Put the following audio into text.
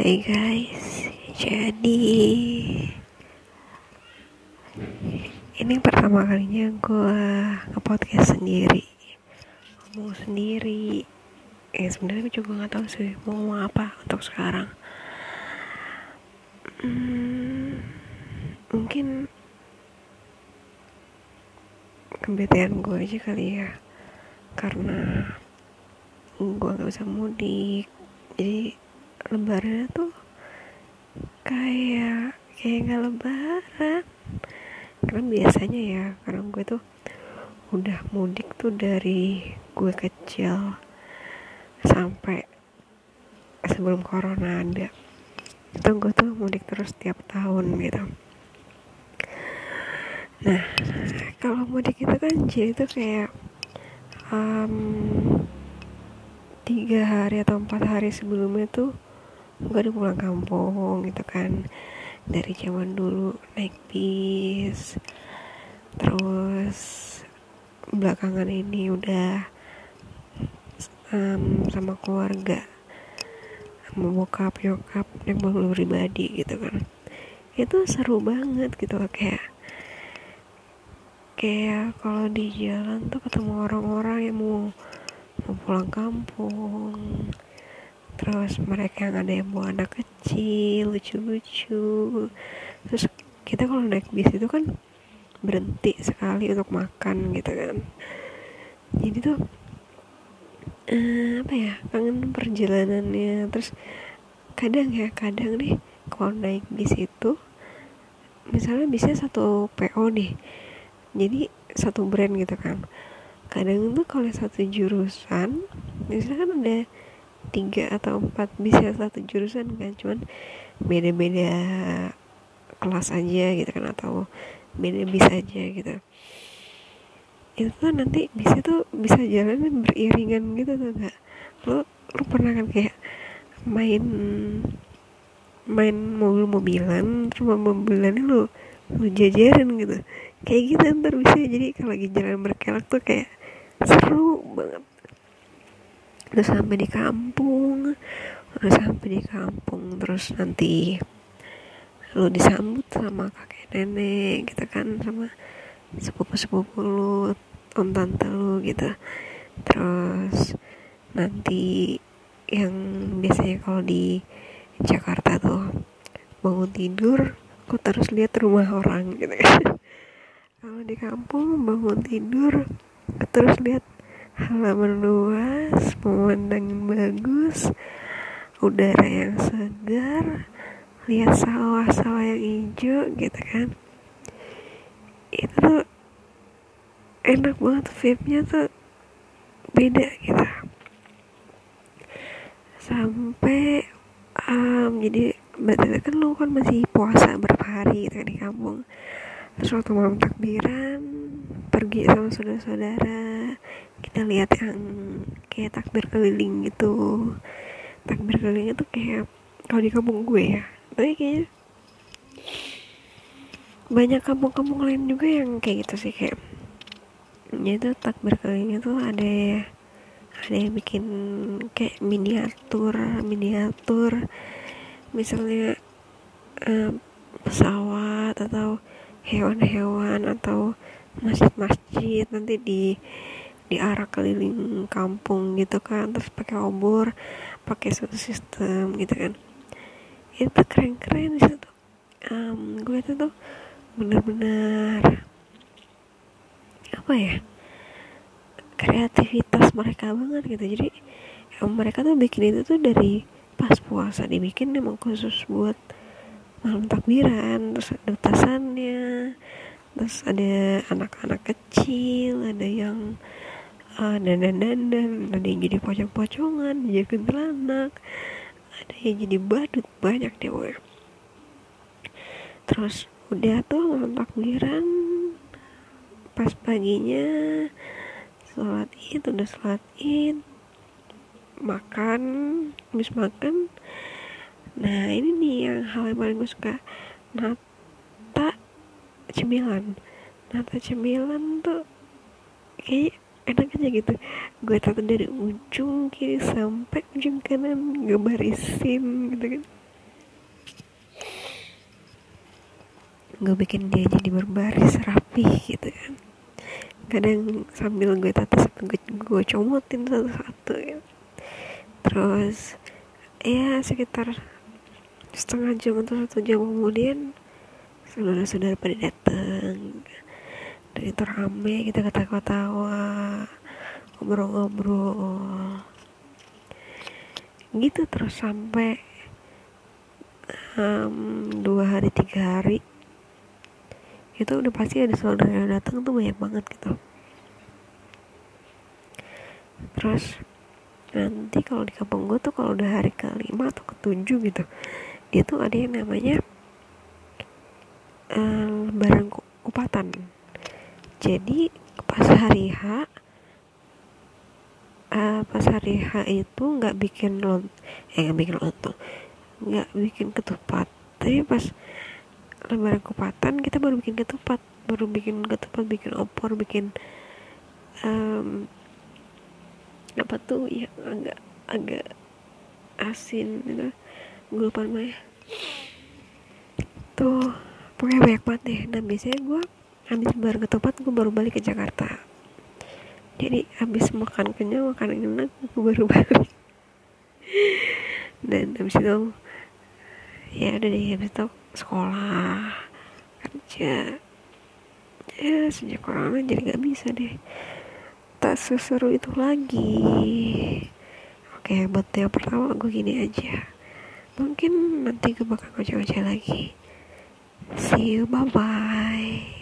Hai guys, jadi ini pertama kalinya gue nge-podcast sendiri, ngomong sendiri. Ya sebenarnya gue juga nggak tahu sih mau ngomong apa untuk sekarang. Hmm, mungkin kebetulan gue aja kali ya, karena gue nggak bisa mudik, jadi lebaran tuh kayak kayak nggak lebaran. Karena biasanya ya karena gue tuh udah mudik tuh dari gue kecil sampai sebelum corona ada. Itu gue tuh mudik terus tiap tahun gitu. Nah kalau mudik itu kan jadi tuh kayak um, tiga hari atau empat hari sebelumnya tuh gue udah pulang kampung gitu kan. Dari zaman dulu naik bis. Terus belakangan ini udah um, sama keluarga sama bokap nyokap naik mobil pribadi gitu kan. Itu seru banget gitu kayak kayak kalau di jalan tuh ketemu orang-orang yang mau mau pulang kampung terus mereka yang ada yang bawa anak kecil lucu-lucu. Terus kita kalau naik bis itu kan berhenti sekali untuk makan gitu kan. Jadi tuh uh, apa ya kangen perjalanannya. Terus kadang ya kadang nih kalau naik bis itu misalnya bisnya satu PO nih. Jadi satu brand gitu kan. Kadang tuh kalau satu jurusan misalnya kan ada tiga atau empat bisa satu jurusan kan cuman beda-beda kelas aja gitu kan atau beda bis aja gitu. Itu tuh nanti bisa tuh bisa jalan beriringan gitu tuh enggak lo lo pernah kan kayak main main mobil-mobilan terus mobilan lo lo jajaran gitu. Kayak gitu ntar bisa jadi kalau lagi jalan berkelok tuh kayak seru banget udah sampai di kampung. Udah sampai di kampung terus nanti lu disambut sama kakek nenek gitu kan sama sepupu sepupu lu om tante lu gitu. Terus nanti yang biasanya kalau di Jakarta tuh bangun tidur kok terus lihat rumah orang gitu kan. Kalau di kampung bangun tidur terus lihat halaman luas pemandangan bagus. Udara yang segar. Lihat sawah-sawah yang hijau gitu kan? Itu tuh enak banget vibe-nya tuh beda gitu. Sampai um, jadi berarti kan lu kan masih puasa berapa hari gitu kan di kampung. Terus waktu malam takbiran pergi sama saudara-saudara kita lihat yang kayak takbir keliling gitu. Takbir keliling itu kayak kalau di kampung gue ya. Tapi kayaknya banyak kampung-kampung lain juga yang kayak gitu sih kayak ya itu takbir keliling itu ada ada yang bikin kayak miniatur miniatur. Misalnya eh, pesawat atau hewan-hewan atau masjid-masjid nanti di di arah keliling kampung gitu kan terus pakai obor pakai suatu sistem gitu kan. Itu keren-keren di situ. Um, gue itu tuh benar-benar apa ya kreativitas mereka banget gitu. Jadi ya, mereka tuh bikin itu tuh dari pas puasa dibikin emang khusus buat malam takbiran terus ada tasannya terus ada anak-anak kecil ada yang uh, dandan dandan ada yang jadi pocong-pocongan jadi kuntilanak ada yang jadi badut banyak deh terus udah tuh malam takbiran. Pas paginya sholat id udah sholat id. Makan habis makan. Nah ini nih yang hal yang paling gue suka. Nata cemilan. Nata cemilan tuh kayak enak aja gitu. Gue tata dari ujung kiri sampai ujung kanan gue barisin gitu kan. Gue bikin dia jadi berbaris rapi gitu kan. Kadang sambil gue tata sambil gue, gue comotin satu-satu ya. terus ya sekitar setengah jam atau satu jam kemudian saudara-saudara pada datang dan itu rame kita ketawa-tawa ngobrol-ngobrol. Gitu terus sampai um, dua hari tiga hari itu udah pasti ada saudara yang datang tuh banyak banget gitu. Terus nanti kalau di kampung gue tuh kalau udah hari kelima atau ketujuh gitu dia tuh ada yang namanya uh, lebaran kupatan jadi pas hari H uh, pas hari H itu nggak bikin lont eh nggak bikin lontong nggak bikin ketupat. Tapi pas lebaran kupatan kita baru bikin ketupat baru bikin ketupat bikin opor bikin um, apa tuh yang agak agak asin gitu. Gue lupa namanya tuh pokoknya banyak banget deh. Nah biasanya gue habis lebaran ketupat gue baru balik ke Jakarta. Jadi habis makan kenyang makan enak aku baru balik. Dan habis itu ya udah deh habis itu sekolah kerja. Ya sejak corona jadi gak bisa deh. Tak seseru itu lagi. Oke buat yang pertama gue gini aja. Mungkin nanti gue bakal ngoceh-ngoceh lagi. See you bye bye